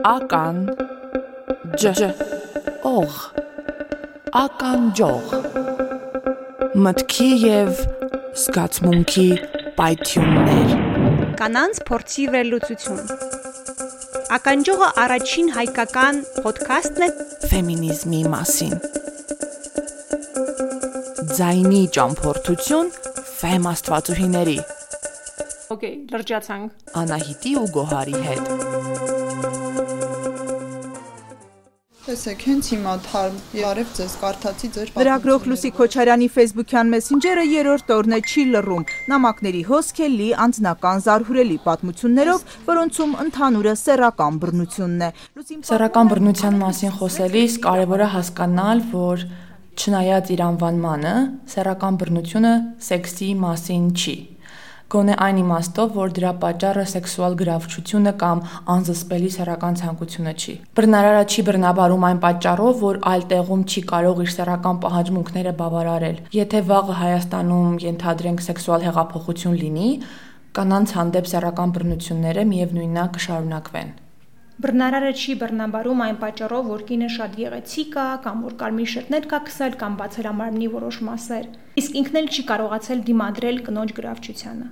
ական ջ օղ ականջող մտքի եւ զգացմունքի պայթյուններ Կանանց փորձի վերլուծություն Ականջողը առաջին հայկական ոդքասթն է ֆեմինիզմի մասին ձայնի ճամփորդություն ֆեմ աստվածուհիների Okay, լրջացանք Անահիտի ու Գոհարի հետ Տեսեք, հենց հիմա թարմ Արև ձեզ կարդացի ձեր Լրագրող Լուսի Քոչարյանի Facebook-յան մեսենջերը երրորդ օրն է չի լռում։ Նամակների հոսք է լի անձնական զարհուրելի պատմություններով, որոնցում ընդհանուրը սեռական բռնությունն է։ Սեռական բռնության մասին խոսելիս կարևոր է հասկանալ, որ չնայած իր անվանմանը, սեռական բռնությունը սեքսի մասին չի գոնե այն իմաստով, որ դրա պատճառը սեքսուալ գրավչությունը կամ անզսպելի սեռական ցանկությունը չի։ Բռնարարը չի բռնաբարում այն պատճառով, որ այլ տեղում չի կարող իր սեռական պահանջմունքները բավարարել։ Եթե վաղը Հայաստանում ենթադրենք սեքսուալ հեղափոխություն լինի, կանանց հանդեպ սեռական բռնությունները միևնույնն է կշարունակվեն։ Բռնարարը չի բռնաբարում այն պատճառով, որ կինը շատ եղեցիկ է կամ որ կարմիր շրթներ կա քսել կամ բացել ամարմնի որոշ մասեր։ Իսկ ինքն էլ չի կարողացել դիմադրել կնոջ գրավչությանը։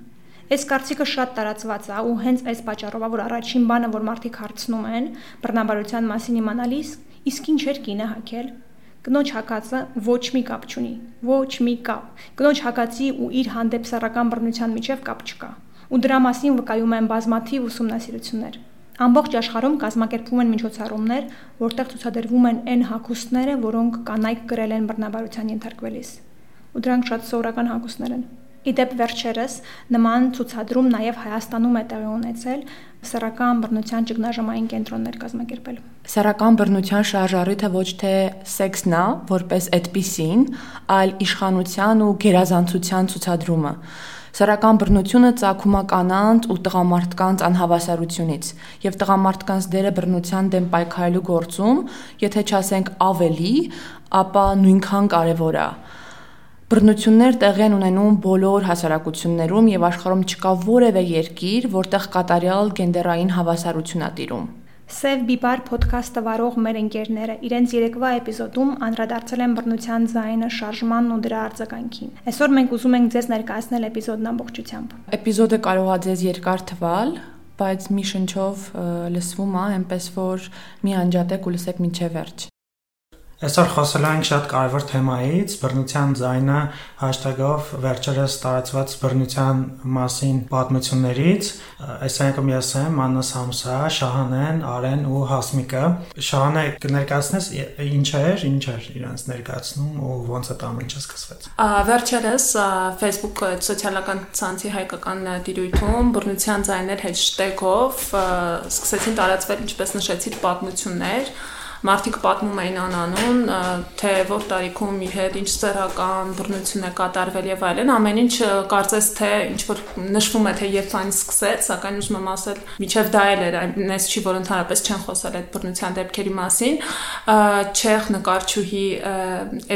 Այս կարծիքը շատ տարածված է ու հենց այս պատճառով որ առաջին բանը որ մարդիկ հարցնում են բռնաբարության մասին իմանալիս, իսկ ինչ էր կինը հակել։ Կնոջ հակածը ոչ մի կապ չունի, ոչ մի կապ։ Կնոջ հակածի ու իր հանդեպ սեռական բռնության միջև կապ չկա։ Ու դրա մասին վկայում են բազմաթիվ ուսումնասիրություններ։ Ամբողջ աշխարհում կազմակերպվում են միջոցառումներ, որտեղ ցուցադրվում են այն հակոստները, որոնք կանայք գրել են բռնաբարության ենթարկվելիս։ Ու դրանք շատ սովորական հակոստներ են։ Իդեպ վերջերս նման ցուցադրում նաև Հայաստանում է տեղի ունեցել սեռական բռնության ճգնաժամային կենտրոններ կազմակերպել։ Սեռական բռնության շարժառիթը ոչ թե սեքսն է, որպես այդպիսին, այլ իշխանության ու գերազանցության ցուցադրումը։ Սեռական բռնությունը ցակում է կանանց ու տղամարդկանց անհավասարությունից, եւ տղամարդկանց դերը բռնության դեմ պայքարելու գործում, եթե չասենք ավելի, ապա նույնքան կարեւոր է։ Բռնություններ տեղի են ունենում բոլոր հասարակություններում եւ աշխարհում չկա որևէ երկիր, որտեղ կատարյալ գենդերային հավասարություն է տիրում։ Սև Բիբար ոդքասթը վարող մեր ընկերները իրենց երեկվա էպիզոդում անդրադարձել են բռնության ձայնը, շարժմանն ու դրա արձագանքին։ Այսօր մենք ուզում ենք ձեզ ներկայացնել էպիզոդն ամբողջությամբ։ Էպիզոդը կարող է ձեզ երկար թվալ, բայց մի շնչով լսվում է, այնպես որ մի անջատեք ու լսեք մինչև վերջ։ Այսօր խոսելու ենք շատ կարևոր թեմայից՝ բռնության ձայնը hashtag-ով վերջերս տարածված բռնության մասին պատմություններից։ Այս անգամ ես եմ Աննա Սամսա, Շահանեն, Արեն ու Հասմիկը։ Շահանե կներկայացնես ինչ էր, ինչ էր իրանց ներկայացնում ու ոնց է ամենը սկսվեց։ Վերջերս Facebook սոցիալական ցանցի հայկական դիրույթում բռնության ձայներ hashtag-ով սկսեցին տարածվել, ինչպես նշեցիք, պատմություններ մարդիկ պատմում էին անանուն, թե որ տարիքում իր հետ ինչ սեռական բռնություն է կատարվել եւ այլն, ամեն ինչ կարծես թե ինչ որ նշվում է թե երբ այն սկսեց, սակայն ուզում եմ ասել, միջև դա էլ էր, այնպես չի որ ընդհանրապես չեն խոսել այդ բռնության դեպքերի մասին։ Չեխ նկարչուհի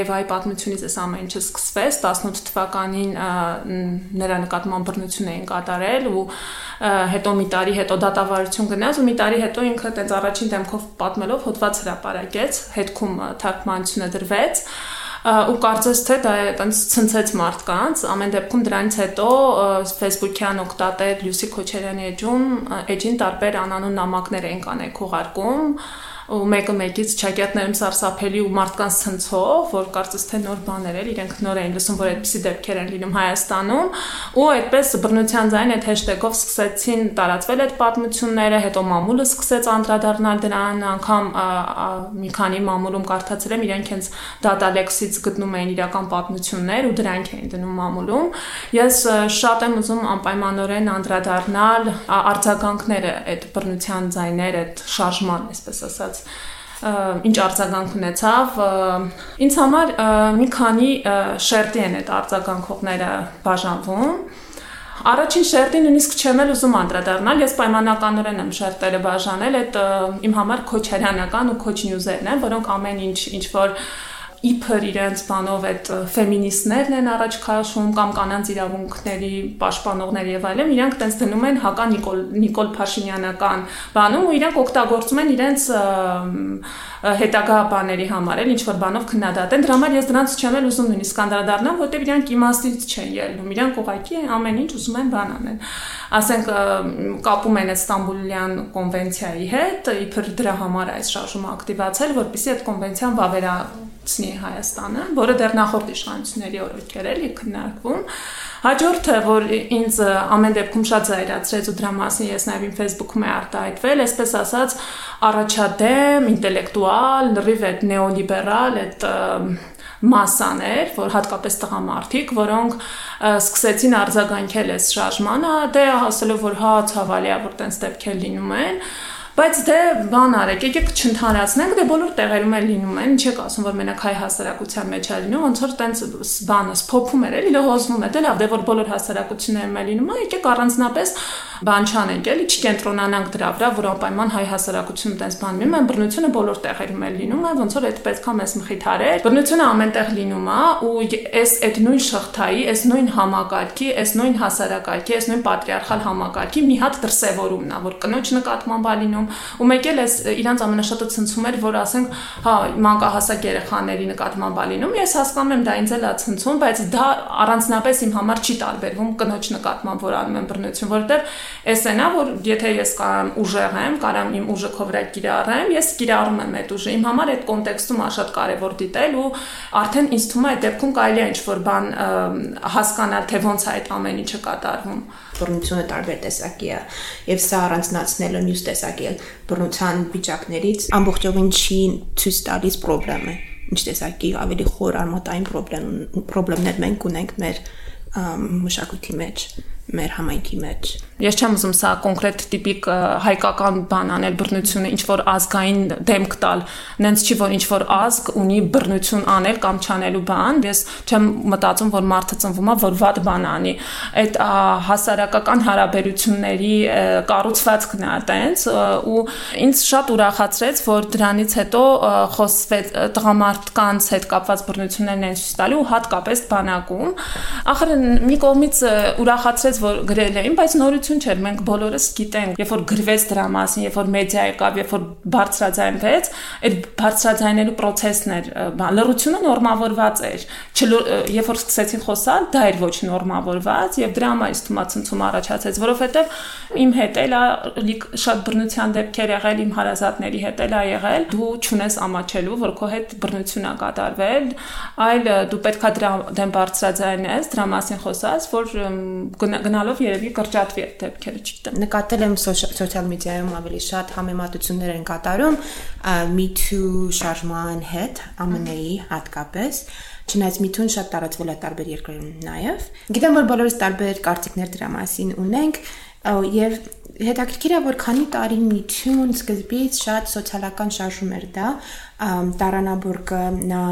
Էվայի պատմությունից այս ամեն ինչը սկսվեց 18 թվականին նրա նկատմամբ բռնություն էին կատարել ու հետո մի տարի հետո դատավարություն գնաց ու մի տարի հետո ինքը տենց առաջին դեմքով պատմելով հոդված հրապարակեց, հետքում թարգմանությունը դրվեց ու կարծես թե դա այտենց ցնցեց մարդկանց ամեն դեպքում դրանից հետո Facebook-յան օկտատեր Լյուսի Քոչարյանի էջում էջին տարբեր անանուն նամակներ են կանեք ուղարկում ու մեկը մեկից ճակատներում սարսափելի ու մարդկանց ցնցող, որ կարծես թե նոր բաներ էլ իրենք նոր էին լսում, որ այդպիսի դեպքեր են լինում Հայաստանում, ու այդպես բռնության ձայն այդ հեշթեգով սկսեցին տարածվել այդ պատմությունները, հետո մամուլը սկսեց անդրադառնալ դրան, անգամ մի քանի մամուլում կարդացել եմ, իրենք հենց դատալեքսից գտնում էին իրական պատմություններ ու դրանք էին դնում մամուլում։ Ես շատ եմ ուզում անպայմանորեն անդրադառնալ արձագանքները այդ բռնության ձայներ, այդ շարժման, այսպես ասած ասած ինչ արձագանք ունեցավ ինձ համար մի քանի շերտի են այդ արձագանքողները բաժանվում Առաջին շերտին նույնիսկ չեմ էլ ուզում անդրադառնալ, ես պայմանականորեն եմ շերտերը բաժանել, այդ իմ համար քոչարյանական ու քոչ նյուզերն են, որոնք ամեն ինչ ինչ որ իբր իրենց բանով այդ ֆեմինիստներն են առաջ քաշում կամ կանանց իրավունքների պաշտպանողներ եւ այլն, իրանք տենց դնում են հակա Նիկոլ Նիկոլ Փաշինյանական բանում ու իրանք օգտագործում են իրենց հետագա բաների համար, էլ ինչ որ բանով քննադատեն։ Դրա համար ես դրանց չեմ էլ ուզում նույնիսկ կանդրադառնալ, որտեղ իրանք իմաստից չեն ելնում։ Իրանք ուղղակի ամեն ինչ ուզում են բան անեն ասենք կապում են Ստամբուլյան կոնվենցիայի հետ, իբր դրա համար այս շարժումը ակտիվացել, որպեսզի այդ կոնվենցիան վավերացնի Հայաստանը, որը դեռ նախորդ իշխանությունների օրոքեր էլի քննարկվում։ Հաջորդը, որ ինձ ամեն դեպքում շատ զայրացրեց ու դրա մասին ես նաև իմ Facebook-ում է արտահայտվել, այսպես ասած, առաջադեմ, ինտելեկտուալ, լրիվ այդ նեոլիբերալ, այդ մասաներ, որ հատկապես տղամարդիկ, որոնք սկսեցին արձագանքել այս շարժմանը, դե հասելով որ հա ցավալի է որ տենց դեպքեր լինում են, Բայց դե բան արեք, եկեք չընդհանրացնենք, դե բոլոր տեղերում էլ լինում են, ինչեք ասում, որ մենակ հայ հասարակության մեջ է լինում, ոնց որ տենց բանը սփոփում էր, էլի հոզվում է, դե լավ, դե որ բոլոր հասարակություններում է լինում, եկեք առանձնապես բան չանենք, էլի չկենտրոնանանք դրա վրա, որ անպայման հայ հասարակությունը տենց բան լինում է, բռնությունը բոլոր տեղերում է լինում է, ոնց որ այդ պետքա մեզ մխիթարեր։ Բռնությունը ամենտեղ լինում է ու այս այդ նույն շղթայի, այս նույն համակարգի, այս նույն հասարակարգի, այս նույն պատրիարխալ համակարգի մի հատ դրսևորումն է, որ կնոջ նկատմամբ է լինում ու մեկ էլ էս իրանց ամենաշատը ցնցում էր, որ ասենք, հա, մանկահասակ երեխաների նկատմամբ է լինում։ Ես հասկանում եմ դա ինձ էլ է ցնցում, բայց դա առանձնապես իմ համար չի տարբերվում կնոջ նկատմամբ, որ անում են բռնություն, որովհետև Էսեն է, որ եթե ես կարամ ուժեղ եմ, կարամ իմ ուժը քո վրա կիրառեմ, ես կիրառում եմ այդ ուժը։ Իմ համար այդ կոնտեքստում է շատ կարևոր դիտել ու արդեն ինձ թվում է այդ դեպքում կարելի է ինչ-որ բան հասկանալ, թե ոնց է այդ ամեն ինչը կատարվում բռնությունը տարբեր տեսակի է եւ սա առանձնացնելը մյուս տեսակի է բռնության վիճակներից ամբողջովին չի ցույց տալիս խնդրեմը ինչ տեսակի ավելի խոր արմատային խնդրեմ խնդրեմներ մենք ունենք մեր մշակույթի մեջ մեր համայնքի մեջ Ես չեմ ուզում սա կոնկրետ տիպիկ հայկական բան անել բռնությունը ինչ որ ազգային դեմք տալ, նենց չի որ ինչ որ ազգ ունի բռնություն անել կամ չանելու բան, ես չեմ մտածում որ մարդը ծնվում է որ վատ բան անի։ Այդ հասարակական հարաբերությունների կառուցվածքն է այտենց ու ինձ շատ ուրախացրեց որ դրանից հետո խոսվեց տղամարդկանց հետ կապված բռնություններն են ցույց տալու հատկապես բանակում։ Ախր մի կողմից ուրախացրեց որ գրել էին, բայց նորություն չէր, մենք բոլորս գիտենք, երբ որ գրվեց դրա մասին, երբ որ մեդիա եկավ, երբ որ բարձրաձայնվեց, այդ բարձրաձայնելու process-ն էր, լրությունը նորմավորված էր։ Երբ որ սկսեցին խոսալ, դա էր ոչ նորմավորված եւ դրա համար իսկ թմացնցում առաջացեց, որովհետեւ իմ հետ էլ շատ բռնության դեպքեր եղել, իմ հարազատների հետ էլ ա եղել։ Դու ճունես ամաչելու, որ քո հետ բռնություն ա կատարվել, այլ դու պետքա դրա դեմ բարձրաձայնես, դրա մասին խոսած, որ գնալով երևի կրճատվի այդ դեպքերը չգիտեմ։ Նկատել եմ սոցիալ մեդիայում ավելի շատ համեմատություններ են կատարում Me Too շարժման հետ, ԱՄՆ-ի հատկապես Չնայած միթուն շատ տարածվել է տարբեր երկրներում նաև։ Գիտեմ, որ բոլորս տարբեր կարծիքներ դրա մասին ունենք, եւ հետաքրքիր է որ քանի տարի միթյուն սկզբից շատ սոցիալական շարժում էր դա տարանաբուրգը նա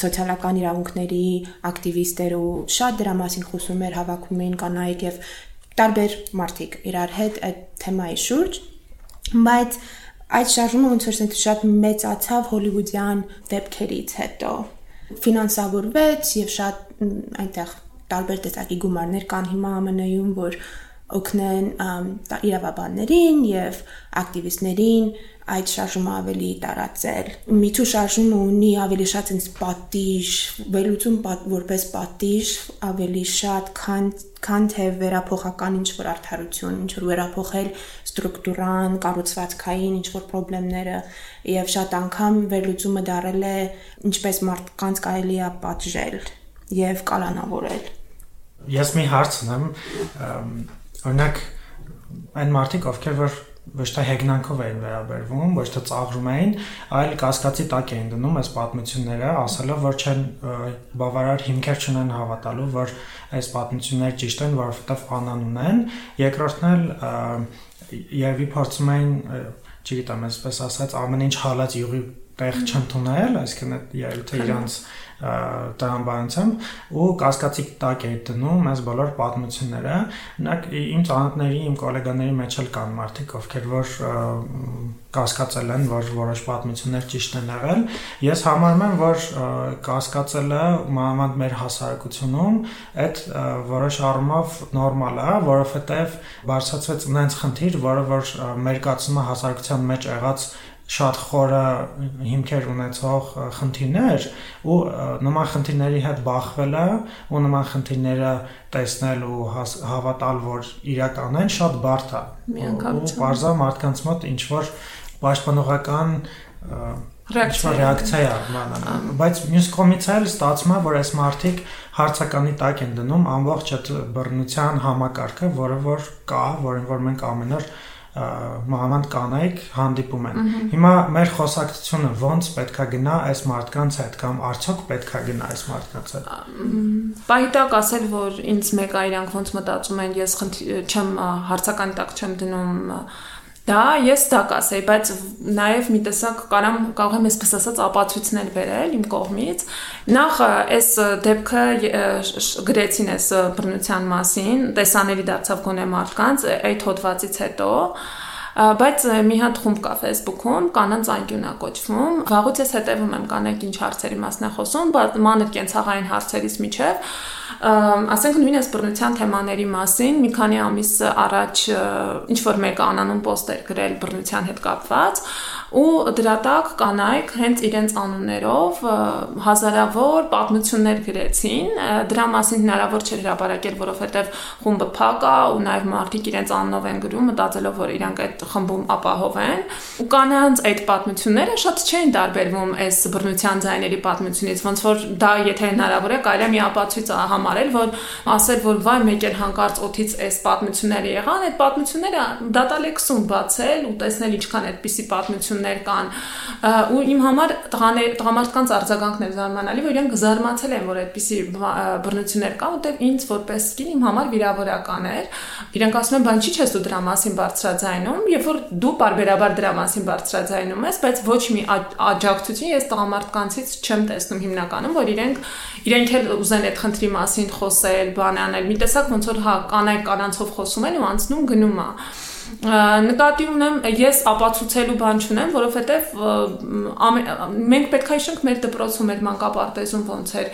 սոցիալական իրավունքների ակտիվիստեր ու շատ դրա մասին խոսում էր հավաքում էին կանայք եւ տարբեր մարդիկ իրար հետ այդ թեմայի շուրջ բայց այդ շարժումը ոնց որ շատ մեծացավ հոլիվուդյան դեպքերից հետո ֆինանսավորվեց եւ շատ այնտեղ տարբեր տեսակի գումարներ կան հիմա ԱՄՆ-ում որ օգնեն իրավաբաններին եւ ակտիվիստներին այդ շարժումը ավելի տարածել։ Միթու շարժումը ունի ավելի շատ ինձ պատիժ, վերլուծում որպես պատիժ, ավելի շատ քան քան թե վերափոխական ինչ որ արդարություն, ինչ որ վերափոխել ստրուկտուրան, կառուցվածքային ինչ որ խնդիրները եւ շատ անգամ վերլուծումը դարել է ինչպես մարդկանց կարելի է պատժել եւ կալանավորել։ Ես մի հարց ունեմ, Օրինակ այն մարդիկ, ովքեր որ ոչ թե հեգնանքով էին վերաբերվում, ոչ թե ծաղրում էին, այլ կասկածի տակ էին դնում այս պատմությունները, ասելով, որ չեն բավարար հիմքեր չունեն հավատալու, որ այս պատմությունները ճիշտ են, որովհետև անան ունեն։ Երկրորդն էլ երևի փորձում էին, չգիտեմ, այսպես ասած, ամեն ինչ հալած յուղի տեղ չընդունել, այսինքն այդ ելույթը իրանց տրամաբանությամբ ու կասկածի տակ է դնում այս բոլոր պատմությունները։ Օրինակ իմ ծանոթների, իմ գոլեգաների մեջ էլ կան մարդիկ, ովքեր որ կասկածել են, որ որոշ պատմություններ ճիշտ են եղել։ Ես համարում եմ, որ կասկածելը մանավանդ մեր հասարակությունում այդ որոշ առումով նորմալ է, որովհետև բարձրացվեց այնց խնդիր, որը որ մեր կացումը հասարակության մեջ եղած շատ խորը հիմքեր ունեցող խնդիրներ ու նման խնդիրների հետ բախվելը ու նման խնդիրները տեսնել ու հավատալ, որ իրական են, շատ բարդ է։ Միանգամից։ Բարձա մարդկանց մոտ ինչ որ պաշտպանողական ռեակցիա ռեակցիա է, բայց մյուս կողմից էլ ստացվում է, որ այս մարդիկ հարցականի տակ են դնում ամբողջ այդ բռնության համակարգը, որը որ կա, որին որ մենք ամեն օր մանավանդ կանայք հանդիպում են։ Հիմա մեր խոսակցությունը ո՞նց պետքա գնա այս մարդկանց հետ կամ արդյոք պետքա գնա այս մարդկանց հետ։ Բայտակ ասել, որ ինձ մեկ է իրանք ոնց մտածում են, ես չեմ հարցական տակ չեմ դնում Դա ես դա կասեի, բայց նաև մի տեսակ կարամ կարող եմ այսպես ասած ապացույցներ վերել իմ կողմից։ Նախ այս դեպքը գրեցին այս բռնության մասին, տեսանելի դարձավ գոնե մարդկանց այդ հոդվածից հետո, բայց մի հատ խումբ կա Facebook-ում, կանանց անկյունա կոչվում։ Վաղուց ես հետևում եմ կանեք ինչ հարցերի մասն է խոսում, բայց մանր կենցաղային հարցերից միջև ասենք նույն այս բռնության թեմաների մասին մի քանի ամիս առաջ ինչ որ մեկը անանուն պոստեր գրել բռնության հետ կապված ու դրա տակ կանայք հենց իրենց անուններով հազարավոր պատմություններ գրեցին դրա մասին հնարավոր չէր հրապարակել որովհետև խումբը փակ է ու նաև մարդիկ իրենց անունով են գրում մտածելով որ իրանք այդ խմբում ապահով են ու կանանց այդ պատմությունները շատ չէին տարբերվում այս բռնության ձայների պատմությունից ոնց որ դա եթե հնարավոր է կարելի է մի ապացույց համարել որ ասել որ վայ մեկ էլ հանկարծ օթից այս պատմությունները եղան այդ պատմությունները դատալեքսում բացել ու տեսնել ինչքան այդպիսի պատմություն պատմություններ կան ու իմ համար տղաներ տղամարդկանց արձագանքն էր զարմանալի որ իրենք զարմացել են որ այդպիսի բռնություններ կան որտեվ ինձ որպես կին իմ համար վիրավորական էր իրենք ասում են բան չի չես դու դրա մասին բարձրաձայնում երբ որ դու բարբերաբար դրա մասին բարձրաձայնում ես բայց ոչ մի աջակցություն ես տղամարդկանցից չեմ տեսնում հիմնականում որ իրենք իրենք էլ ուզեն այդ խնդրի մասին խոսել բան անել մի տեսակ ոնց որ հա կանայք կանանցով խոսում են ու անցնում գնում է նկատի ունեմ ես ապացուցելու բան չունեմ, որովհետև մենք պետք է հիշենք մեր դպրոցում, մեր մանկապարտեզում ոնց էր։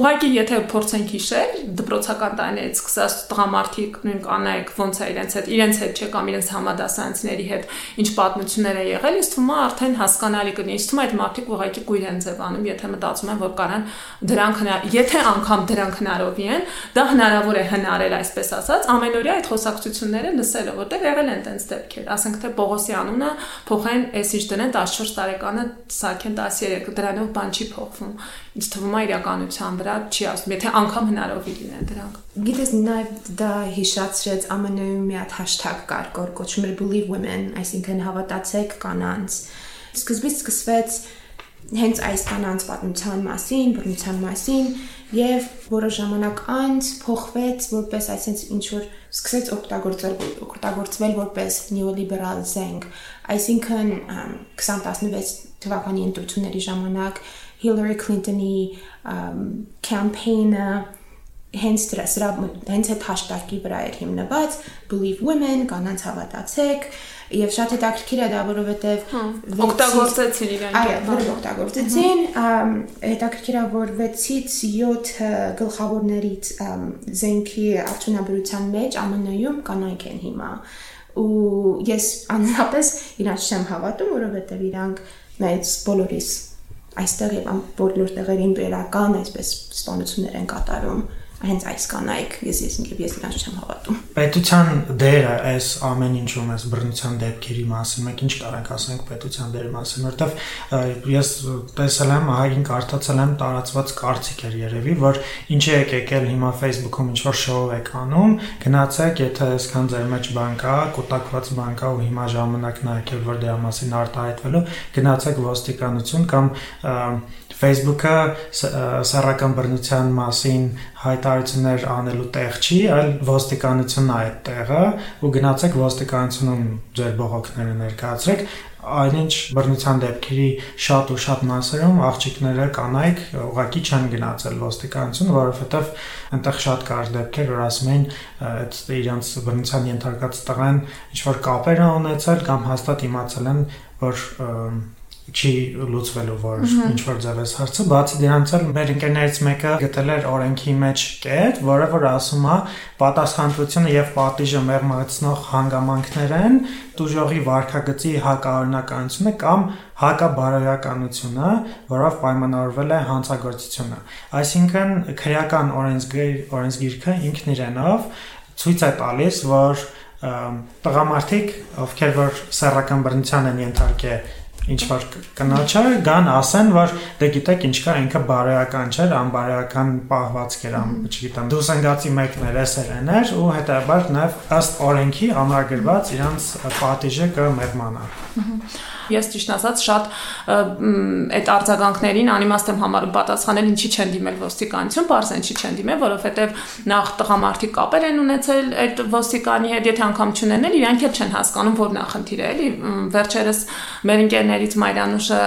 Ուղղակի եթե փորձենք հիշել, դպրոցական տարիներից սկսած տղամարդիկ նույն կանայք ոնց է իրենց հետ, իրենց հետ չէ կամ իրենց համադասարանցիների հետ ինչ պատմություններ է եղել, ինձ թվում է արդեն հասկանալի կլինի։ Ինձ թվում է այդ մարդիկ ուղղակի կույր են ձևանում, եթե մտածում են, որ կարան դրանք եթե անգամ դրանք հնարովի են, դա հնարավոր է հնարել, այսպես ասած, ամենօրյա այդ խոսակցությունները լսել ասելը, որտեղ եղել են տենց դեպքեր, ասենք թե Պողոսի անունը փոխեն այս ինչ դնեն 14 տարեկանը սարքեն 13, դրանով բան չի փոխվում։ Ինչ թվում է իրականության վրա չի ասում, եթե անգամ հնարավոր լինեն դրանք։ Գիտես նաև դա հիշացրեց ԱՄՆ-ում մի հատ hashtag կար, կոչվում էր believe women, այսինքն հավատացեք կանանց։ Սկզբից սկսվեց հենց այս կանանց պատմության մասին, բռնության մասին եւ որոշ ժամանակ անց փոխվեց որպես այսպես ինչ որ սկսեց օգտագործել օգտագործվել որպես նեոլիբերալ զենք այսինքն 2016 թվականի ընտրությունների ժամանակ Hillary Clinton-ի կամպեյնը հենց դրա հենց այդ հաշտակի վրա էր հիմնված believe women կանանց հավատացեք եւ շատ հետաքրքիր է դա որովհետեւ օգտագործեցին իրենք այո որը օգտագործեցին հետաքրքիր է որ 6-ից 7 գլխավորներից զենքի արդյունաբերության մեջ ԱՄՆ-ում կանայք են հիմա ու ես անհատես իրանց չեմ հավատում որովհետեւ իրանք մեծ բոլորիս այստեղ եւ բոլոր տեղերին բերական այսպես սպանություններ են կատարում հենց այս կանայք ես ես ինքս ես նրանց չեմ հավատում պետության դերը այս ամեն ինչում այս բռնության դեպքերի մասին մենք ինչ կարանք ասենք պետության դերի մասին որովհետև ես տեսել եմ ահագին կարդացել եմ տարածված կարծիք էր երևի որ ինչ եք եկել հիմա Facebook-ում ինչ որ շոու եք անում գնացեք եթե այսքան ձեր մեջ բան կա կուտակված բան կա ու հիմա ժամանակն է եկել որ դրա մասին արտահայտվելու գնացեք ոստիկանություն կամ Facebook-ը սեռական բռնության մասին հայտ հայտարարություններ անելու տեղ չի, այլ ոստիկանությունն է այդ տեղը ու գնացեք ոստիկանությունում ձեր բողոքները ներկայացրեք այնինչ բռնության դեպքերի շատ ու շատ մասերում աղջիկները կանայք ուղակի չեն գնացել ոստիկանություն, որովհետև այնտեղ շատ կար դեպքեր, որ ասում էին այդ իրանց բռնության ենթարկած տղան ինչ որ կապեր ունեցել կամ հաստատ իմացել են, որ չի լուծվելու որ ինչ որ ձևես հարցը բացի դրանից էլ մեր ընկերներից մեկը գտել էր օրենքի մեջ կետ, որը որ ասում է պատասխանատվությունը եւ պատիժը մեղմացնող հանգամանքներ են դուժողի վարկագծի հակաօրինականությունը կամ հակաբարոյականությունը, որով պայմանավորվել է հանցագործությունը։ Այսինքն քրեական օրենսգիր օրենսգիրքը ինքն իրենով ցույց է տալիս, որ տղամարդիկ, ովքեր որ սեռական բռնության են ենթարկել ինչ որ կնոջը գան ասեն որ դե գիտեք ինչ կա ինքը բարոյական չէր անբարոյական պահվածք էր ամ չգիտեմ դուսանգացի մեկներ էսերեն էր ու հետաբար նաև ըստ օրենքի ամրագրված իրանց պատիժը կմեղմանա Ես ճիշտ ասած շատ այդ արձագանքներին անիմաստ եմ համարում պատասխանել ինչի չեն դիմել ոստիկանություն, բարձ ինչի չեն դիմել, որովհետև նախ տղամարդիկ կապեր են ունեցել այդ ոստիկանի հետ, եթե անգամ չունենել, իրանք էլ չեն հասկանում, որ նա խնդիր է, էլի վերջերս մեր ընկերներից Մայրանուշը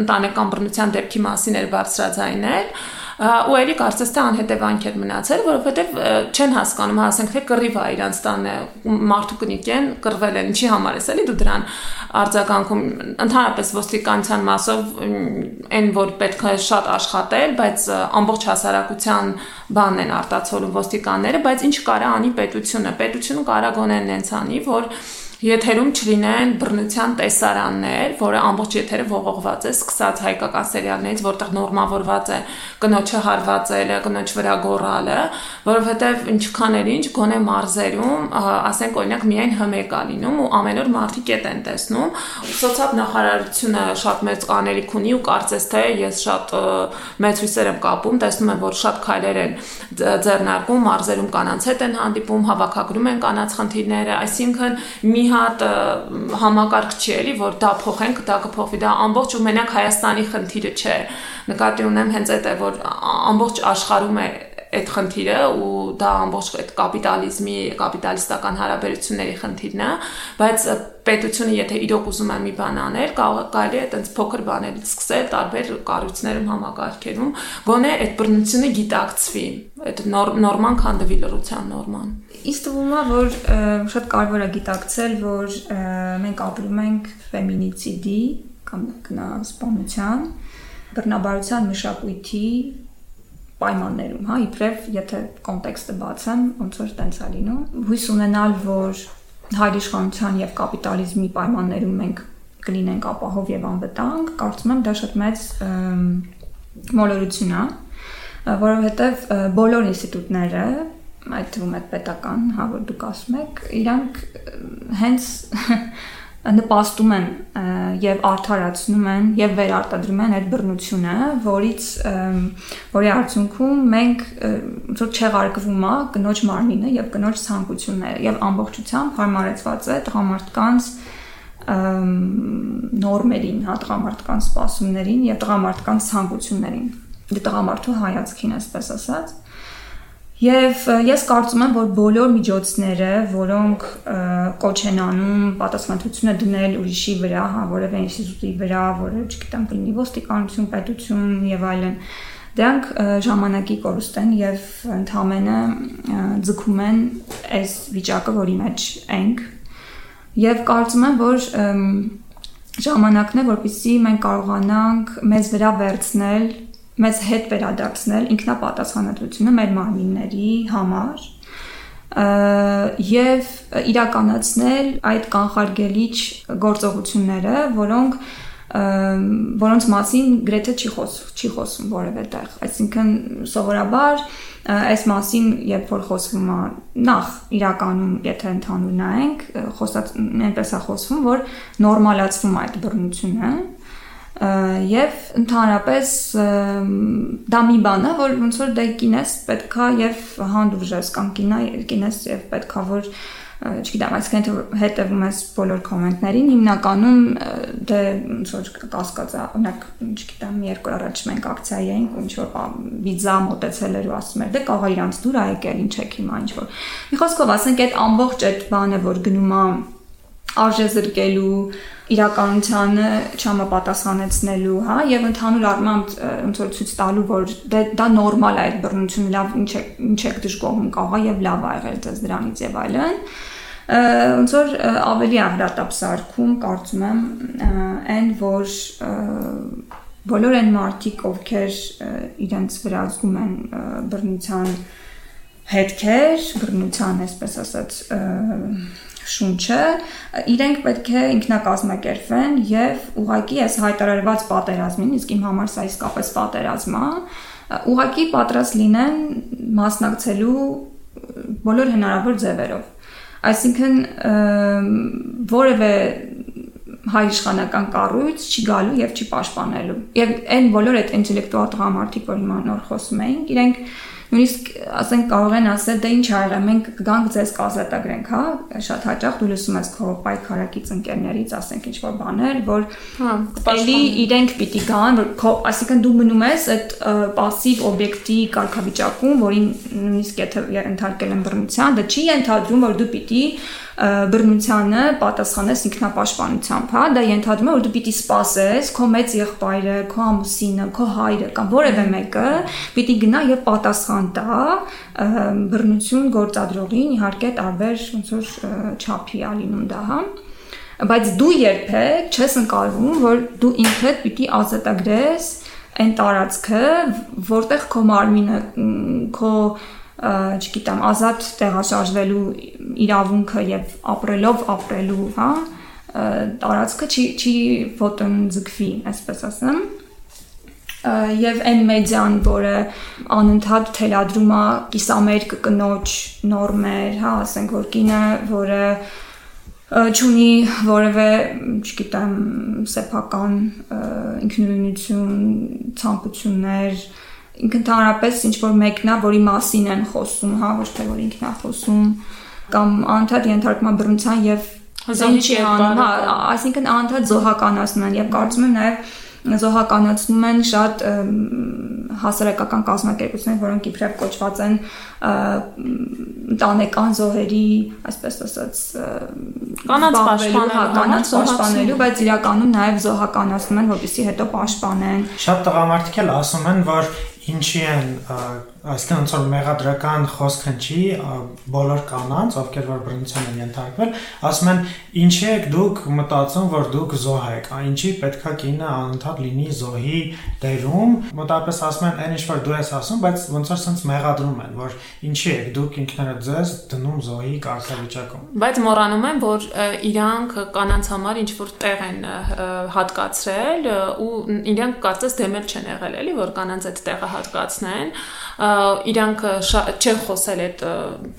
ընտանեկան բռնության դեպքի մասին էր բարձրաձայնել ու ելի կարծես թե անհետևանք էր մնացել, որովհետև չեն հասկանում, ասենք թե կռիվ է իրանց տանը մարդու կնիկեն կռվել են, ինչի համար է էլի դու դրան արձագանքում ընդհանրապես ոստիկանության մասով այն որ պետք է շատ աշխատել, բայց ամբողջ հասարակության բանն են արտացոլում ոստիկանները, բայց ինչ կարա անի պետությունը, պետությունը կարա գոնեն նենց անի, որ եթերում չլինեն բռնության տեսարաններ, որը ամբողջ եթերը ողողված է, սկսած հայկական սերիալներից, որտեղ նորմավորված է կնոջը հարվածելը, կնոջ վրա գոռալը, որովհետև ինչքան էլ ինչ գոնե մարզերում, ասենք օրինակ միայն հմեկ է լինում ու ամեն օր մարդիկ էտ են տեսնում։ Սոցիալ նախարարությունը շատ մեծ անելիք ունի ու կարծես թե ես շատ մեծ հույսեր եմ կապում, տեսնում եմ, որ շատ քայլեր են ձեռնարկում, մարզերում կանանց հետ են հանդիպում, հավաքագրում են կանանց խնդիրները, այսինքն մի հատ համակարգ չի էլի, որ դա փոխենք, դա կփոխվի, դա ամբողջ ու մենակ Հայաստանի խնդիրը չէ։ Նկատի ունեմ հենց այդ է, որ ամբողջ աշխարհում է այդ խնդիրը ու դա ամբողջ այդ կապիտալիզմի, կապիտալիստական հարաբերությունների խնդիրն է, բայց պետությունը եթե իրոք ուզում է մի բան անել, կարելի է այտենց փոքր բաներից սկսել, տարբեր կառույցներում, համակարգերում, գոնե այդ բռնությունը գիտակցվի, այդ նորման քանդվի լրության նորման։ Ինձ թվում է, որ շատ կարևոր է գիտակցել, որ մենք ապրում ենք ֆեմինիցիդի կամ գնահատանության բռնաբարության մշակույթի պայմաններում, հա, իբրև եթե կոնտեքստը բացեմ, ոնց որ տենց է լինում։ Հույս ունենալ, որ հայրիշխանության եւ կապիտալիզմի պայմաններում մենք կլինենք ապահով եւ անվտանգ, կարծում եմ դա շատ մեծ մոլորություն է, որովհետեւ բոլոր ինստիտուտները այդ թվում է պետական, հա որ դուք ասում եք, իրանք հենց նպաստում են եւ արդարացնում են եւ վերարտադրում են այդ բռնությունը, որից որի արդյունքում մենք ոնց չեղարկվում է կնոջ մարմինը եւ կնոջ ցանկությունները եւ ամբողջությամբ հարմարեցված է տղամարդկանց նորմերին, հա տղամարդկանց սպասումներին եւ տղամարդկանց ցանկություններին։ Դե տղամարդու հայացքին, այսպես ասած, Եվ ես կարծում եմ, որ բոլոր միջոցները, որոնք կոչ են անում պատասխանատվությունը դնել ուրիշի վրա, հա, որևէ ինստիտուտի վրա, որը, չգիտեմ, կլինի ոստիկանություն, պետություն եւ այլն, դրանք ժամանակի կորուստ են եւ ընդհանրապես ձգում են այս վիճակը, որի մեջ ենք։ Եվ կարծում եմ, որ ժամանակն է, որպեսզի մենք կարողանանք մեզ վրա վերցնել մեզ հետ վերադարձնել ինքնապատասխանատվությունը մեր մարմինների համար եւ իրականացնել այդ կանխարգելիչ գործողությունները, որոնք որոնց մասին գրեթե չի խոսում, չի խոսում որևէ տեղ։ Այսինքն սովորաբար այս մասին երբ որ խոսվում է նախ իրականում եթե ընդհանուր նայենք, խոսած այնպես է խոսվում, որ նորմալացվում է այդ բռնությունը, եւ ընդհանրապես դա մի բան է, որ ոնց որ դե կինես պետքա եւ հանդուրժես կամ կինա կինես եւ պետքա որ չգիտեմ, այսինքն հետևում ես բոլոր կոմենտներին, հիմնականում դե ոնց որ կասկածա, օրինակ, չգիտեմ, մի երկու առաջ մենք ակցիայի էինք, ինչ որ վիզա մոտեցել էր ու ասում էր, դե կարող իրանց դուր եկել, ինչ եք հիմա, ինչ որ։ Մի խոսքով ասենք այդ ամբողջ այդ բանը, որ գնում է արժե զրկելու իրականությանը չհամապատասխանեցնելու, հա, եւ ընդհանուր առմամբ ոնց որ ցույց տալու, որ դա, դա նորմալ է այդ բռնությունը, լավ ինչ է ինչ է դժգոհում կարող եւ լավ ա եղել դες դրանից եւ այլն ոնց որ ավելի ահրատապսարկում կարծում եմ այն որ բոլոր այն մարդիկ ովքեր իրենց վրա զգում են բռնության հետքեր, բռնության, այսպես ասած, շունչը, իրենք պետք է ինքնակազմակերպվեն եւ ուղակի այս հայտարարված պատերազմին, իսկ իմ համար սա իսկապես պատերազմ է, ուղակի պատրաստ լինեն մասնակցելու բոլոր հնարավոր ձևերով Այսինքն որևէ հայ իշխանական կառույց չի գալու եւ չի պաշտպանելու։ Եվ այն բոլոր այդ ինտելեկտուալ տղամարդիկ, որ հիմա նոր խոսում էինք, իրենք նույնիսկ ասենք կարող են ասել դե ինչ արել մենք կգանք ձեզ կազատագրենք հա շատ հաճախ դու լսում ես քո պայքարակից ընկերներից ասենք ինչ որ բաներ որ հա էլի իրենք պիտի գան որ քո ասիկան դու մնում ես այդ пассив օբյեկտի կարգավիճակում որին նույնիսկ եթե ենթարկել են բռնության դա չի ենթադրում որ դու պիտի բռնությանը պատասխանես ինքնապաշտպանությամբ, հա, դա ենթադրում է, որ դու պիտի սпасես քո մեծ եղբայրը, քո ամուսինը, քո հայրը կամ որևէ մեկը պիտի գնա եւ պատասխան տա բռնություն գործադրողին, իհարկե տարբեր ոնց որ չափի ալինում դա, հա բայց դու երբեք չես ընկալվում, որ դու ինքդ պիտի ազատագրես այն տարածքը, որտեղ քո մարմինը, քո չգիտեմ, ազատ տեղաշարժվելու իրավունքը եւ ապրելով ապրելու, հա, տարածքը չի չի ոտնձգվի, այսպես ասեմ եւ այն մեդիան, որը անընդհատ թելադրում է կիսամերկ կնոջ նորմեր, հա, ասենք որ կինը, որը չունի որևէ, չգիտեմ, սեփական ինքնուրույնություն, ցանկություններ, ընդհանրապես ինչ որ մեկնա, որի մասին են խոսում, հա, ոչ թե որ ինքն է խոսում, կամ անդադ ենթարկման բռնության եւ հզոնիչի անում, հա, այսինքն անդադ զոհականացնում են եւ կարծում եմ նաեւ զոհականացնում են շատ հասարակական կազմակերպություններ, որոնք իբրև կոչված են ընտանեկան զոհերի, այսպես ասած, կանանց պաշտպանելու, հա, կանանց պաշտպանելու, բայց իրականում նաև զոհականացնում են, որպեսզի հետո պաշտպանեն։ Շատ տղամարդիկ էլ ասում են, որ ինչի են այսինքն ոնց որ մեղադրական խոսքը չի բոլոր կանանց, ովքեր որ բռնության են ենթարկվել, ասում են ինչի եք դուք մտածում, որ դուք զոհ եք, ինչի պետքա կինը անընդհատ լինի զոհի դերում, մոտավորապես ասում են այն ինչ որ դու ես ասում, բայց ոնց որ sense մեղադրում են, որ ինչի եք դուք ինքներդ ձեզ դնում զոհի կարգավիճակում։ Բայց մոռանում են, որ իրանք կանանց համար ինչ որ տեղ են հատկացրել ու իրանք կարծես դեմել չեն եղել, էլի, որ կանանց այդ տեղը հատկացնեն իրանք չեն խոսել այդ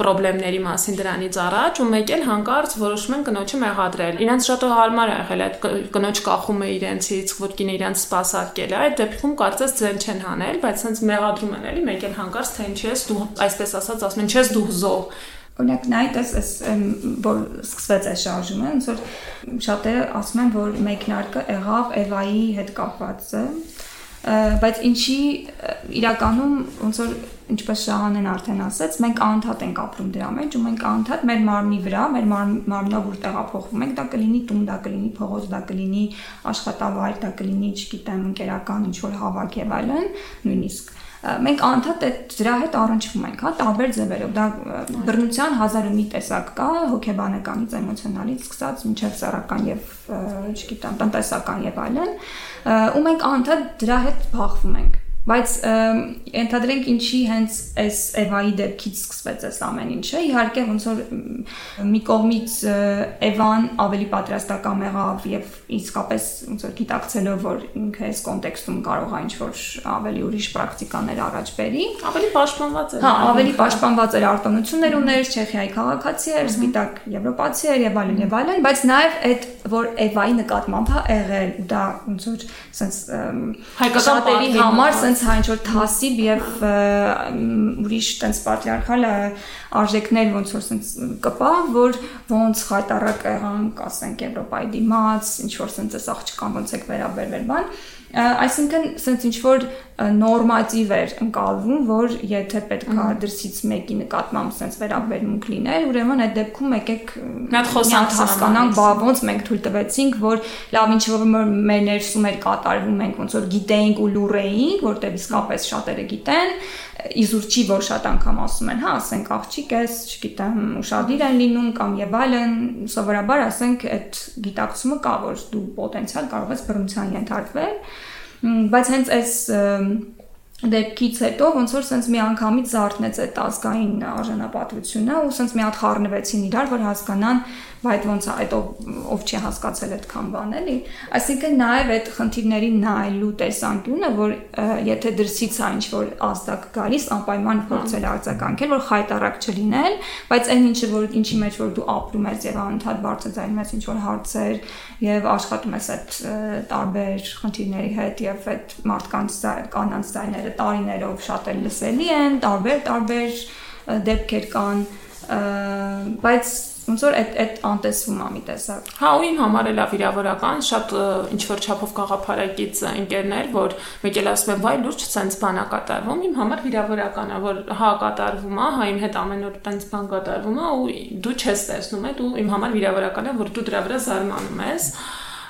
խնդիրների մասին դրանից առաջ ու մեկ էլ հանկարծ որոշում են կնոջը մեղադրել։ Իրանց շատ հարմար է եղել այդ կնոջ կախումը իրենցից, որ կինը իրանց սпасարկել է։ Այդ դեպքում կարծես ձեն չեն հանել, բայց հենց մեղադրում են էլի, մեկ էլ հանկարծ թե ինչ ես դու, այսպես ասած, ասում են չես դու հզող Օրինակ նայեք, էս որ սկսվեց այս շարժումը, ոնց որ շատերը ասում են, որ մեկնարկը եղավ Էվայի հետ կապվածը, բայց ինչի իրականում ոնց որ ինչպես Շահանեն արդեն ասաց, մենք անընդհատ ենք ապրում դրա մեջ ու մենք անընդհատ մեր մարմնի վրա, մեր մարմնով որ տեղափոխվում ենք, դա կլինի տուն, դա կլինի փողոց, դա կլինի աշխատավայր, դա կլինի, չգիտեմ, ընկերական ինչ որ հավաք եւ այլն, նույնիսկ մենք անդադ այդ դրա հետ առնչվում ենք, հա, տարբեր ձևերով։ Դա բռնության հազար ու մի տեսակ կա, հոգեբանականից, էմոցիոնալից սկսած մինչև սեռական եւ, չգիտեմ, տնտեսական եւ այլն, ու մենք անդադ դրա հետ բախվում ենք Բայց ընդհանրենք ինչի հենց այս Էվայի դեպքից սկսվեց այս ամեն ինչը։ Իհարկե ոնց որ մի կողմից Էվան ավելի պատրաստական եղավ եւ իսկապես ոնց որ գիտակցելով որ ինքը այս կոնտեքստում կարող է ինչ որ ավելի ուրիշ պրակտիկաներ առաջ բերի, ավելի պաշտպանված էր։ Հա, ավելի պաշտպանված էր արտոնություններ ուներ, Չեխիայի քաղաքացի էր, սպիտակ եվրոպացի էր եւ այլն եւ այլն, բայց նաեւ այդ որ Էվայի նկատմամբ հա եղել դա ոնց որ sense հայկական համար սենց հա ինչ որ թասիբ եւ ուրիշ տենց պատրիարխալ արժեքներ ոնց որ սենց կպա, որ ոնց խայտարակ եղանք, ասենք Եվրոպայի դիմաց, ինչ որ սենց էս աղջկան ոնց եք վերաբերվել բան, այսինքն սենց ինչ որ նորմատիվ էր ընկալվում, որ եթե պետքա դրսից մեկի նկատմամբ սենց վերաբերմունք լիներ, ուրեմն այդ դեպքում եկեք հատ խոսանք հասկանանք, բա ոնց մենք թույլ տվեցինք, որ լավ ինչ որ մեր ներսում էր կատարվում, մենք ոնց որ գիտեինք ու լուրեինք, որտեղ իսկապես շատերը գիտեն, իզուրջի, որ շատ անգամ ասում են, հա, ասենք աղջիկ ես, չգիտեմ, ուրախadir են լինում կամ եւ այլն, սովորաբար ասենք այդ գիտակցումը կա, որ դու պոտենցիալ կարող ես բռնության ենթարկվել, բայց հենց այս դեպքից հետո ոնց որ սենց մի անգամից զարթնեց այդ ազգային արժանապատվությունը ու սենց մի հատ խառնվեցին իրար, որ հասկանան, որ բայց ոնց է այդ ով, չի հասկացել այդքան բան էլի այսինքն նաև այդ խնդիրների նայելու տեսանկյունը որ եթե դրսից է ինչ որ ազդակ գալիս անպայման փորձել արձագանքել որ խայտարակ չլինել բայց այն ինչը որ ինչի մեջ որ դու ապրում ես եւ անընդհատ բարձրացնում ես ինչ որ հարցեր եւ աշխատում ես այդ տարբեր խնդիրների հետ եւ այդ մարդկանց կանանց ձայները տարիներով շատ էլ լսելի են տարբեր տարբեր դեպքեր կան բայց ոնց որ այդ այդ անտեսվում է մի տեսակ։ Հա, ու իմ համար էլ վիրավորական, շատ ինչ որ չափով գաղափարակից ընկերներ, որ մեկ էլ ասում են, վայ, լուրջ ցենց բան է կատարվում, իմ համար վիրավորական է, որ հա կատարվում է, հա իմ հետ ամեն օր տենց բան կատարվում է ու դու չես տեսնում, այդ ու իմ համար վիրավորական է, որ դու դրա վրա զարմանում ես։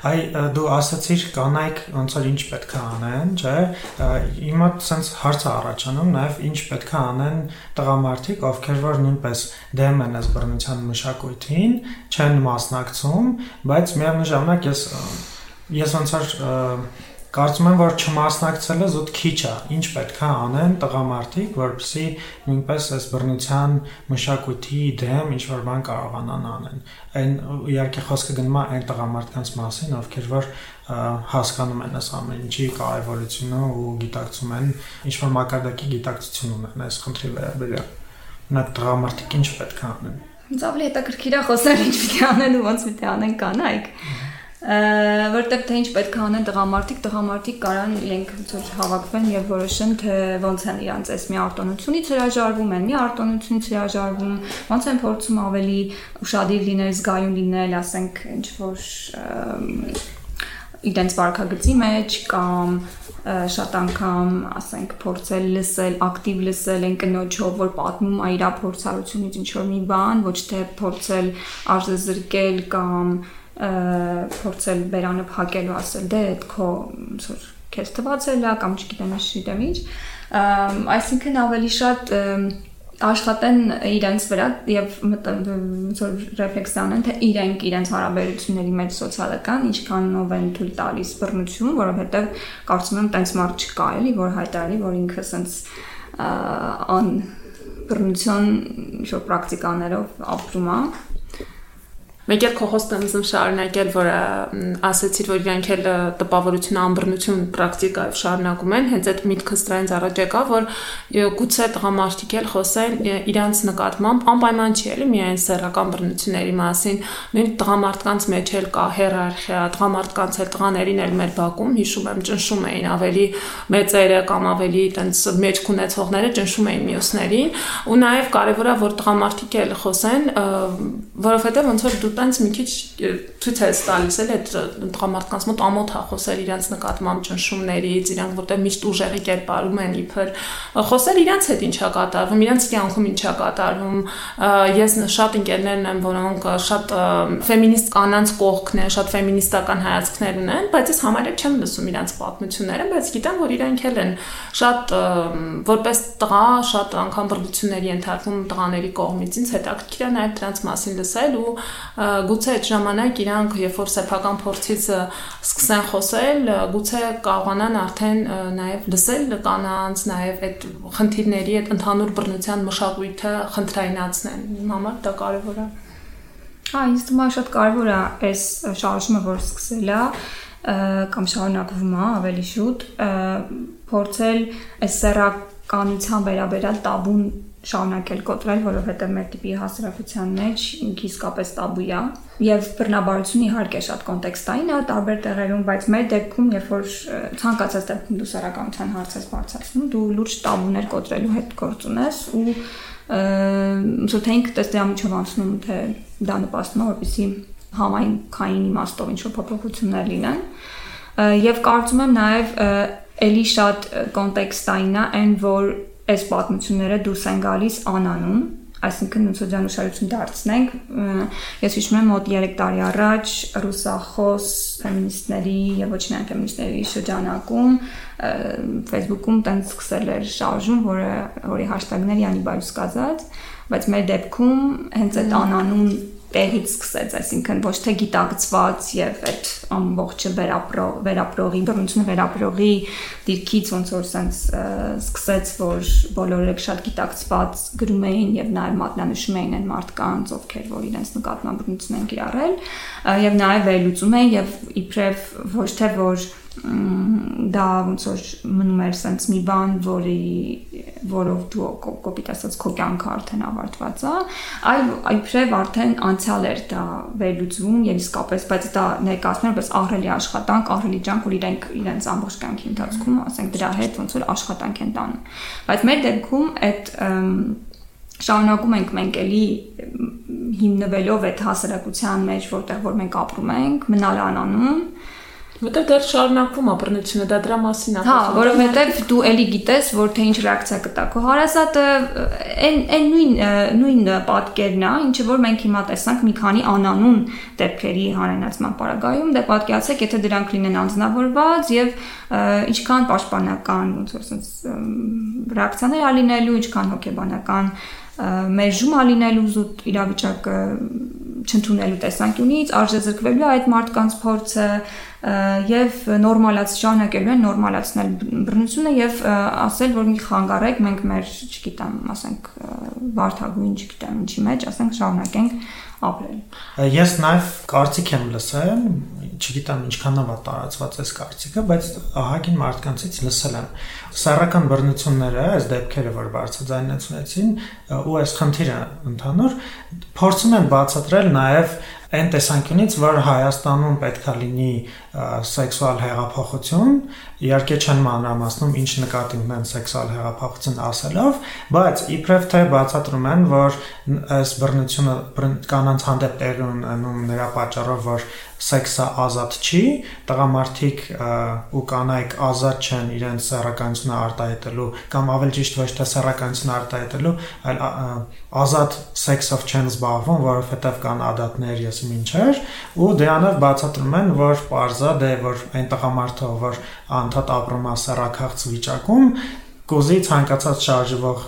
Այ դու ասացիր կանայք ոնց որ ինչ պետք է անեն, չէ՞։ Հիմա sense հարց է առաջանում նաև ինչ պետք է անեն տղամարդիկ, ովքեր որ նույնպես դեմ են այս բռնության մշակույթին, չեն մասնակցում, բայց միևնույն ժամանակ ես ես ոնց որ Կարծում եմ, որ չմասնակցելը զուտ քիչ է։ Ինչ պետք է անեն տղամարդիկ, որպեսզի նույնպես այս բռնության մշակույթի դեմ ինչ որ բան կարողանան անեն։ Այն իհարկե խոսքը գնում է այն տղամարդկանց մասին, ովքեր որ հասկանում են այս ամեն ինչի կարևորությունը ու գիտակցում են, ինչ որ մակարդակի գիտակցություն ունեն այս խնդրի վերաբերյալ։ Նա տղամարդիկ ինչ պետք է անեն։ Ինձ ավելի հետաքրքիր է խոսել ինչ պիտի անեն ու ոնց պիտի անեն կանայք որտեղ թե ինչ պետք է անեն տղամարդիկ, տղամարդիկ կարան իրենք ծոր հավաքվեն եւ որոշեն թե ոնց են իրանց այս մի արտոնությունից հրաժարվում են, մի արտոնությունից հրաժարվում, ոնց են փորձում ավելի ուշադիր լինել, զգայուն լինել, ասենք ինչ որ իրենց վարկագծի մեջ կամ շատ անգամ, ասենք, փորձել լսել, ակտիվ լսել են կնոջով, որ պատմում է իր փորձառությունից ինչ որ մի բան, ոչ թե փորձել արժեզրկել կամ փորձել բերանը փակելու ասել դե այդ քո ոնց քեզ թվացել է կամ չգիտեմ ինչ գիտեմ ինչ այսինքն ավելի շատ աշխատեն իրենց վրա եւ ոնց որ ռեֆլեքսիան են թե իրենք իրենց հարաբերությունների մեջ սոցիալական ինչքանով են թույլ տալիս բռնություն, որովհետեւ կարծում եմ տենց մարդ չկա էլի, որ հայտարարի, որ ինքը սենց ան բռնություն որ պրակտիկաներով ապրում է Մեկ էլ խոստը եմ շարունակել, որ ասացիր, որ իրանք էլ տպավորություն, ամբռնություն պրակտիկայով շարունակում են, հենց այդ միտքս դրանից առաջ եկա, որ գուցե տղամարդիկ էլ խոսեն իրանց նկատմամբ անպայման չի էլի միայն սեռական բռնությունների մասին, նույն տղամարդկանց մեջ էլ կա հիերարխիա, տղամարդկանց էլ տղաներին էլ մեր բակում հիշում եմ ճնշում էին ավելի մեծերը կամ ավելի տենց մեջ կունեցողները ճնշում էին մյուսներին, ու նաև կարևոր է որ տղամարդիկ էլ խոսեն, որովհետև ոնց որ դու տենց մի քիչ ցույց է տալիս էլ այդ տղամարդկանց մոտ ամոթ է խոսել իրանց նկատմամբ ճնշումներից, իրանք որտեղ միշտ ուժեղի կերպարում են իբր խոսել իրանց հետ ինչա կատարվում, իրանց կյանքում ինչա կատարվում։ Ես շատ ընկերներն եմ, որոնք շատ ֆեմինիստ կանանց կողքն են, շատ ֆեմինիստական հայացքներ ունեն, բայց ես համարյա չեմ լսում իրանց պատմությունները, բայց գիտեմ, որ իրանք էլ են շատ որպես տղա շատ անգամ բռնությունների ենթարկվում տղաների կողմից։ Ինձ հետաքրքիր է նաև դրանց մասին լսել ու գուցե այդ ժամանակ իրանք երբ որ սեփական փորձից սկսեն խոսել, գուցե կարողանան արդեն նաև լսել կանանց, նաև այդ խնդիրների, այդ ընդհանուր բռնության մշակույթը խնդրայնացնեն։ Իմ համար դա կարևոր է։ Հա, ինձ թվում է շատ կարևոր է այս շարժումը, որ սկսել է կամ շարունակվում է ավելի շուտ, փորձել այս սեռականության վերաբերյալ տաբուն շարունակել կոտրել, որովհետև մեր տիպի հասարակության մեջ ինքը իսկապես տաբու է եւ բռնաբարությունը իհարկե շատ կոնտեքստային է տարբեր տեղերում, բայց մեր դեպքում, երբ որ ցանկացած դեպքում դու սեռականության հարց ես բարձրացնում, դու լուրջ տաբուներ կոտրելու հետ գործ ունես ու թե տեստի ամիջով անցնում թե դա նպաստում է որպեսի համայնքային իմաստով ինչ որ փոփոխություններ լինեն եւ կարծում եմ նաեւ ելի շատ կոնտեքստային է այն որ այս պատմությունները դուրս են գալիս անանուն, այսինքն նոցոջանուշարություն դարձնենք ես հիշում եմ մոտ 3 տարի առաջ ռուսախոս ֆեմինիստների եւ ոչ միայն ֆեմինիստների շրջանակում Facebook-ում տենց սկսել էր շարժում, որը որի հաշտագները Յանի Բայուսկազած, բայց մեր դեպքում հենց այդ անանուն տեղից սկսեց, այսինքն ոչ թե գիտակցված եւ այդ ամբողջը վերապրող վերապրողի բռնությունը վերապրողի դիրքից ոնց որ sense սկսեց, որ բոլորը շատ գիտակցված գրում էին եւ նաեւ մատնանշում էին այն մարդկանց, ովքեր որ իրենց նկատմամբ բռնություն են կիրառել եւ նաեւ վերլուծում էին եւ իբրև ոչ թե որ դա ոնց որ մնում էր sense մի բան, որի որով դու կոպիտ ասած քո կյանքը արդեն ավարտված է, այլ իբրև արդեն անցյալ էր դա վերլուծվում եւ իսկապես, բայց դա ներկայացնել որպես ահրելի աշխատանք, ահրելի ջանք, որ իրենք իրենց ամբողջ կյանքի ընթացքում, ասենք դրա հետ ոնց որ աշխատանք են տանում։ Բայց մեր դեպքում այդ շարունակում ենք մենք էլի հիմնվելով այդ հասարակության մեջ, որտեղ որ մենք ապրում ենք, մնալ անանում Որտեղ դեռ շարունակվում է բռնությունը, դա դրա մասին է։ Հա, որովհետև դու էլի գիտես, որ թե ինչ ռեակցիա կտա։ Քո հարազատը այն այն նույն նույն պատկերն է, ինչը որ մենք հիմա տեսանք մի քանի անանուն դեպքերի հանրայնացման պարագայում, դե պատկերացեք, եթե դրանք լինեն անձնավորված եւ ինչքան պաշտպանական ոնց որ sense ռեակցիաներ ալինելու, ինչքան հոգեբանական մերժում ալինելու զուտ իրավիճակը չընդունելու տեսանկյունից արժեզրկվելու այդ մարդկանց փորձը եւ նորմալաց շարունակելու են նորմալացնել բռնությունը եւ ասել որ մի խանգարեք մենք մեր չգիտեմ ասենք վարթագույն չգիտեմ ինչի մեջ ասենք շարունակենք ապրել ես նաեւ կարծիք եմ լսել չգիտեմ ինչքան է տարածված այս կարծիքը բայց ահագին մարդկանցից լսել եմ սեռական բռնությունները այս դեպքերը որ բարձրաձայնեցին ու այս խնդիրը ընդհանուր փորձում են բացատրել նաեւ այն տեսանկյունից, որ Հայաստանում պետքա լինի սեքսուալ հեղափոխություն, իհարկե չեն մանրամասնում ինչ նկատի ունեն սեքսուալ հեղափոխություն ասելով, բայց իբրև թե բացատրում են, որ այս բռնությունը կանանց հանդեպ տեղի ունենում նրա պատճառով, որ սեքսը ազատ չի, տղամարդիկ ու կանայք ազատ չեն իրենց սեռականությունը արտահայտելու կամ ավելի ճիշտ ոչ թե սեռականությունը արտահայտելու, այլ ազատ սեքսով չեն զբաղվում, որովհետև կան ադատներ ես ինչեր, ու դրանով բացատրում են, որ parza դե որ այն տղամարդը, որ անդադ ապրում է սեռակախց վիճակում, կոզի ցանկացած շարժվող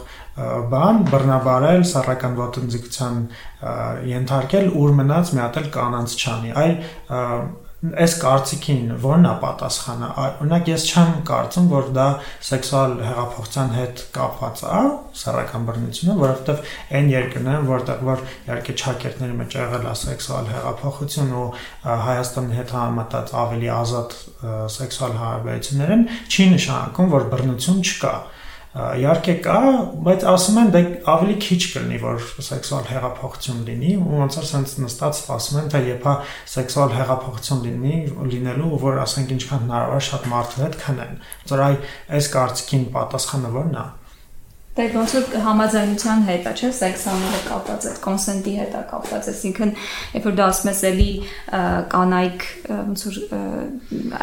բան բռնաբարել, սառական ոտնձգության ենթարկել, ուր մնաց մի հատ էլ կանանց չանի։ Այլ այս կարծիքին ո՞րն է պատասխանը։ Օրինակ ես չեմ կարծում, որ դա սեքսուալ հեղափոխության հետ կապված է, սեռական բռնությունը, որովհետև այն երկրն են, որտեղ որ իհարկե ճակերտների մեջ եղել է սեքսուալ հեղափոխություն ու Հայաստանի հետ համեմատած ավելի ազատ սեքսուալ հարաբերություններ են, չի նշանակում, որ բռնություն չկա իհարկե կա, բայց ասում են դե ավելի քիչ կլինի, որ սեքսուալ հեղափոխություն լինի, ու ոնց որ sense նստած սպասում են, թե երբ սեքսուալ հեղափոխություն լինի, լինելու, որ ասենք ինչքան հնարավոր շատ մարդու հետ քնեն։ Որ այ այս կարծիքին պատասխանը ո՞րն է։ Դե ոնց որ համաձայնության հետ է, չէ՞, սեքսանները կապված է, կոնսենտի հետ է կապված, այսինքն երբ որ դա ասում ես էլի կանայք ոնց որ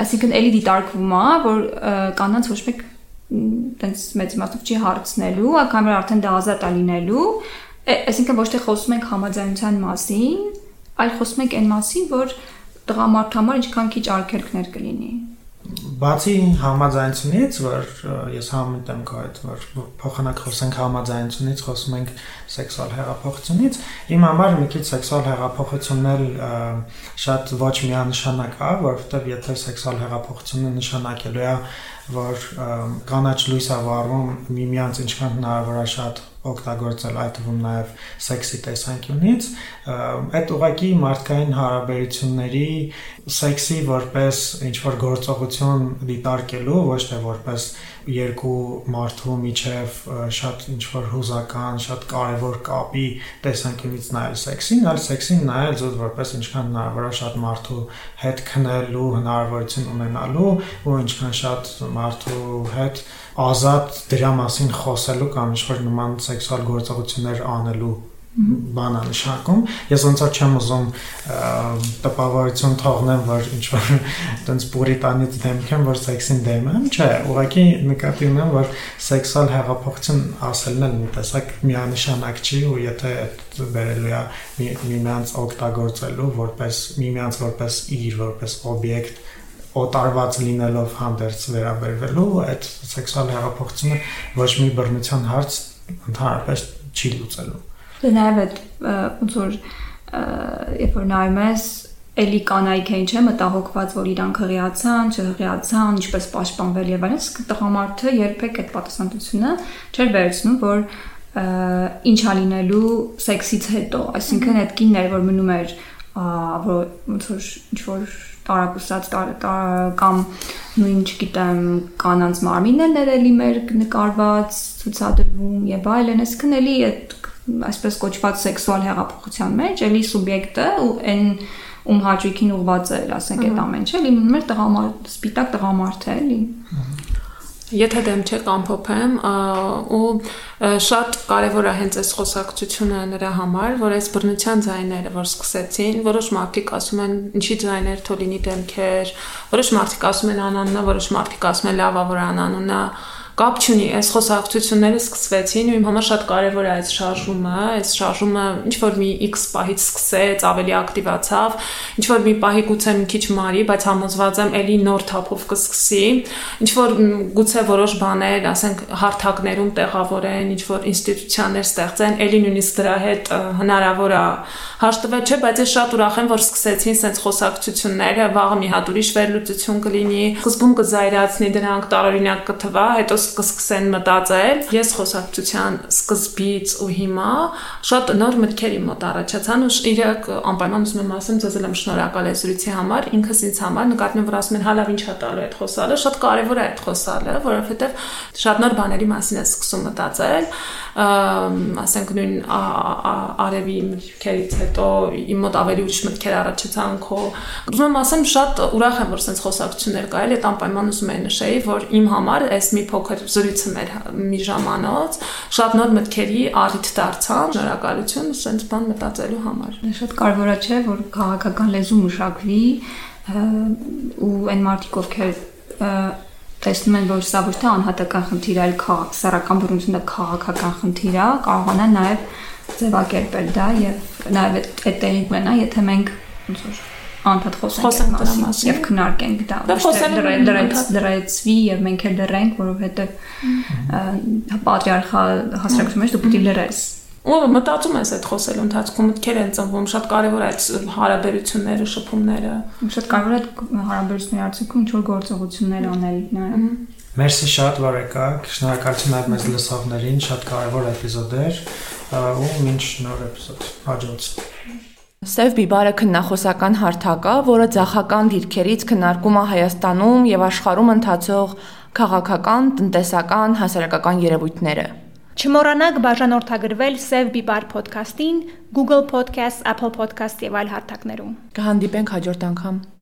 այսինքն էլի դիտարկվում է, որ կանանց ոչ մեկ տենց մեծ իմաստով չի հարցնելու, որ արդեն դա ազատ է լինելու, այսինքն ոչ թե խոսում ենք համաձայնության մասին, այլ խոսում ենք այն մասին, որ տղամարդ համար ինչքան քիչ արգելքներ կլինի բացի համաձայնությունից, որ ես համընտ եմ հետ, որ փոխանակ խոսենք համաձայնությունից, խոսում ենք սեքսուալ հեղափոխությունից, իմ համար մի քիչ սեքսուալ հեղափոխությունն էլ շատ ոչ միանշանակ է, որովհետև եթե սեքսուալ հեղափոխությունը նշանակելու է որ կանաչ լույս է վառվում միմյանց ինչքան հնարավոր է շատ օգտագործել այդ թվում նաև սեքսի տեսանկյունից այդ ուղակի մարդկային հարաբերությունների սեքսի որպես ինչ որ գործողություն դիտարկելու, ոչ թե որպես երկու մարդու միջև շատ ինչ որ հուզական, շատ կարևոր կապի տեսանկյունից նայել սեքսին, այլ սեքսին նայել զուտ որպես ինչքան հնարավոր է շատ մարդու հետ քնելու հնարավորություն ունենալու ու ինչքան շատ մարդու հետ ազատ դրա մասին խոսելու կամ ինչ որ նման սեքսուալ գործողություններ անելու բան է նշանակում։ Ես ոնց չեմ ուզում տպավորություն թողնեմ, որ ինչ որ տենց պուրիտանից դեմք եմ, որ սեքսին դեմ եմ, չէ, ուղղակի նկատի ունեմ, որ սեքսուալ հեղափոխություն ասելն էլ մի տեսակ միանշանակ չի ու եթե վերելու է միմյանց օգտագործելու որպես միմյանց որպես իր, որպես օբյեկտ օտարված լինելով հանդերձ վերաբերվելու այդ սեքսուալ հեղափոխությունը ոչ մի բռնության հարց ընդհանրապես չի լուծելու Դե նաև այդ ոնց որ երբ որ նայում ես էլի կանայք են չէ մտահոգված որ իրանք հղիացան, չհղիացան, ինչպես պաշտպանվել եւ այլն, իսկ տղամարդը երբեք այդ պատասխանատվությունը չէր վերցնում, որ ինչա լինելու սեքսից հետո, այսինքն այդ կիններ որ մնում էր որ ոնց որ ինչ որ տարակուսած կամ նույն չգիտեմ կանանց մարմիններ էլի մեր նկարված ցուցադրվում եւ այլն, այսինքն էլի այդ այսպես կոչված սեքսուալ հեղափոխության մեջ էլի սուբյեկտը ու այն ում հաճույքին ուղված է, ասենք այդ ամեն ինչը, էլի մնում էր տղամարդ, սպիտակ տղամարդ է, էլի։ Եթե դեմ չեք ամփոփեմ ու շատ կարևոր է հենց այս խոսակցությունը նրա համար, որ այս բռնության ձայները, որ սկսեցին, որոշ մարդիկ ասում են, ինչի ձայներ թոլինի դեմքեր, որոշ մարդիկ ասում են անանունը, որոշ մարդիկ ասում են լավա որ անանունը, կապ չունի, այս խոսակցությունները սկսվեցին ու իմ համար շատ կարևոր է այս շարժումը, այս շարժումը ինչ որ մի X պահից սկսեց, ավելի ակտիվացավ, ինչ որ մի պահի գուցե մի քիչ մարի, բայց համոզված եմ էլի նոր թափով կսկսի, ինչ որ գուցե որոշ բաներ, ասենք հարթակներում տեղավորեն, ինչ որ ինստիտուցիաներ ստեղծեն, էլի նույնիսկ դրա հետ հնարավոր է հաշտվել, չէ, բայց ես շատ ուրախ եմ, որ սկսեցին սենց խոսակցությունները, վաղը մի հատ ուրիշ վերլուծություն կլինի, սկզբում կզայրացնի դրանք տարօրինակ կթվա, հետո կսկսեն մտածել։ Ես խոսակցության սկզբից ու հիմա շատ նոր մտքերի մոտ առաջացան ու իրակ անպայման ուզում եմ ասեմ, ձեզ եմ շնորհակալ այս զրույցի համար, ինքս ինձ համար նկատնում որ ասում են հալավ ինչա տալու այդ խոսալը, շատ կարևոր է այդ խոսալը, որովհետև շատ նոր բաների մասին է սկսում մտածել, ասենք նույն արևի մտքերից հետո իմ մոտ ավելի ուրիշ մտքեր առաջացան քո։ Ուզում եմ ասեմ շատ ուրախ եմ որ sense խոսակցություններ կայել, այդ անպայման ուզում եմ նշեի, որ իմ համար այս մի փոքր զրույցը մեր մի ժամանոց շատ նոր մտքերի առիթ դարձան շնորհակալություն սենց բան մտածելու համար շատ կարևոր է չէ որ քաղաքական լեզու մշակվի ու այն մարդիկ ովքեր տեսնում են որ սա ոչ թե անհատական խնդիր այլ սեռական բռնությունը քաղաքական խնդիր է, կարողանան նաև ձևակերպել դա եւ նաև այդ տեղի ունենա, եթե մենք ոնց որ անդադ խոսենք դրա մասին եւ քննարկենք դա դրեց դրեցվի եւ մենք էլ դրենք որովհետեւ պատրիարխալ հասարակության մեջ դու պետք է լրես ու մտածում ես այդ խոսելու ընթացքում մտքեր են ծնվում շատ կարևոր է այդ հարաբերությունները շփումները շատ կարևոր է հարաբերությունների արդյունքում ինչ որ գործողություններ անել նաեւ Մերսի շատ որ եկաք, շնորհակալություն այդ մեզ լսողներին, շատ կարևոր էպիզոդ էր ու մինչ նոր էպիզոդ հաջորդ Սև բիբարը քննախոսական հարթակ է, որը ցախական դիրքերից քննարկում է Հայաստանում եւ աշխարհում ընթացող քաղաքական, տնտեսական, հասարակական երևույթները։ Չմոռանաք բաժանորդագրվել Save Bibar podcast-ին Google Podcast, Apple Podcast եւ այլ հարթակներում։ Կհանդիպենք հաջորդ անգամ։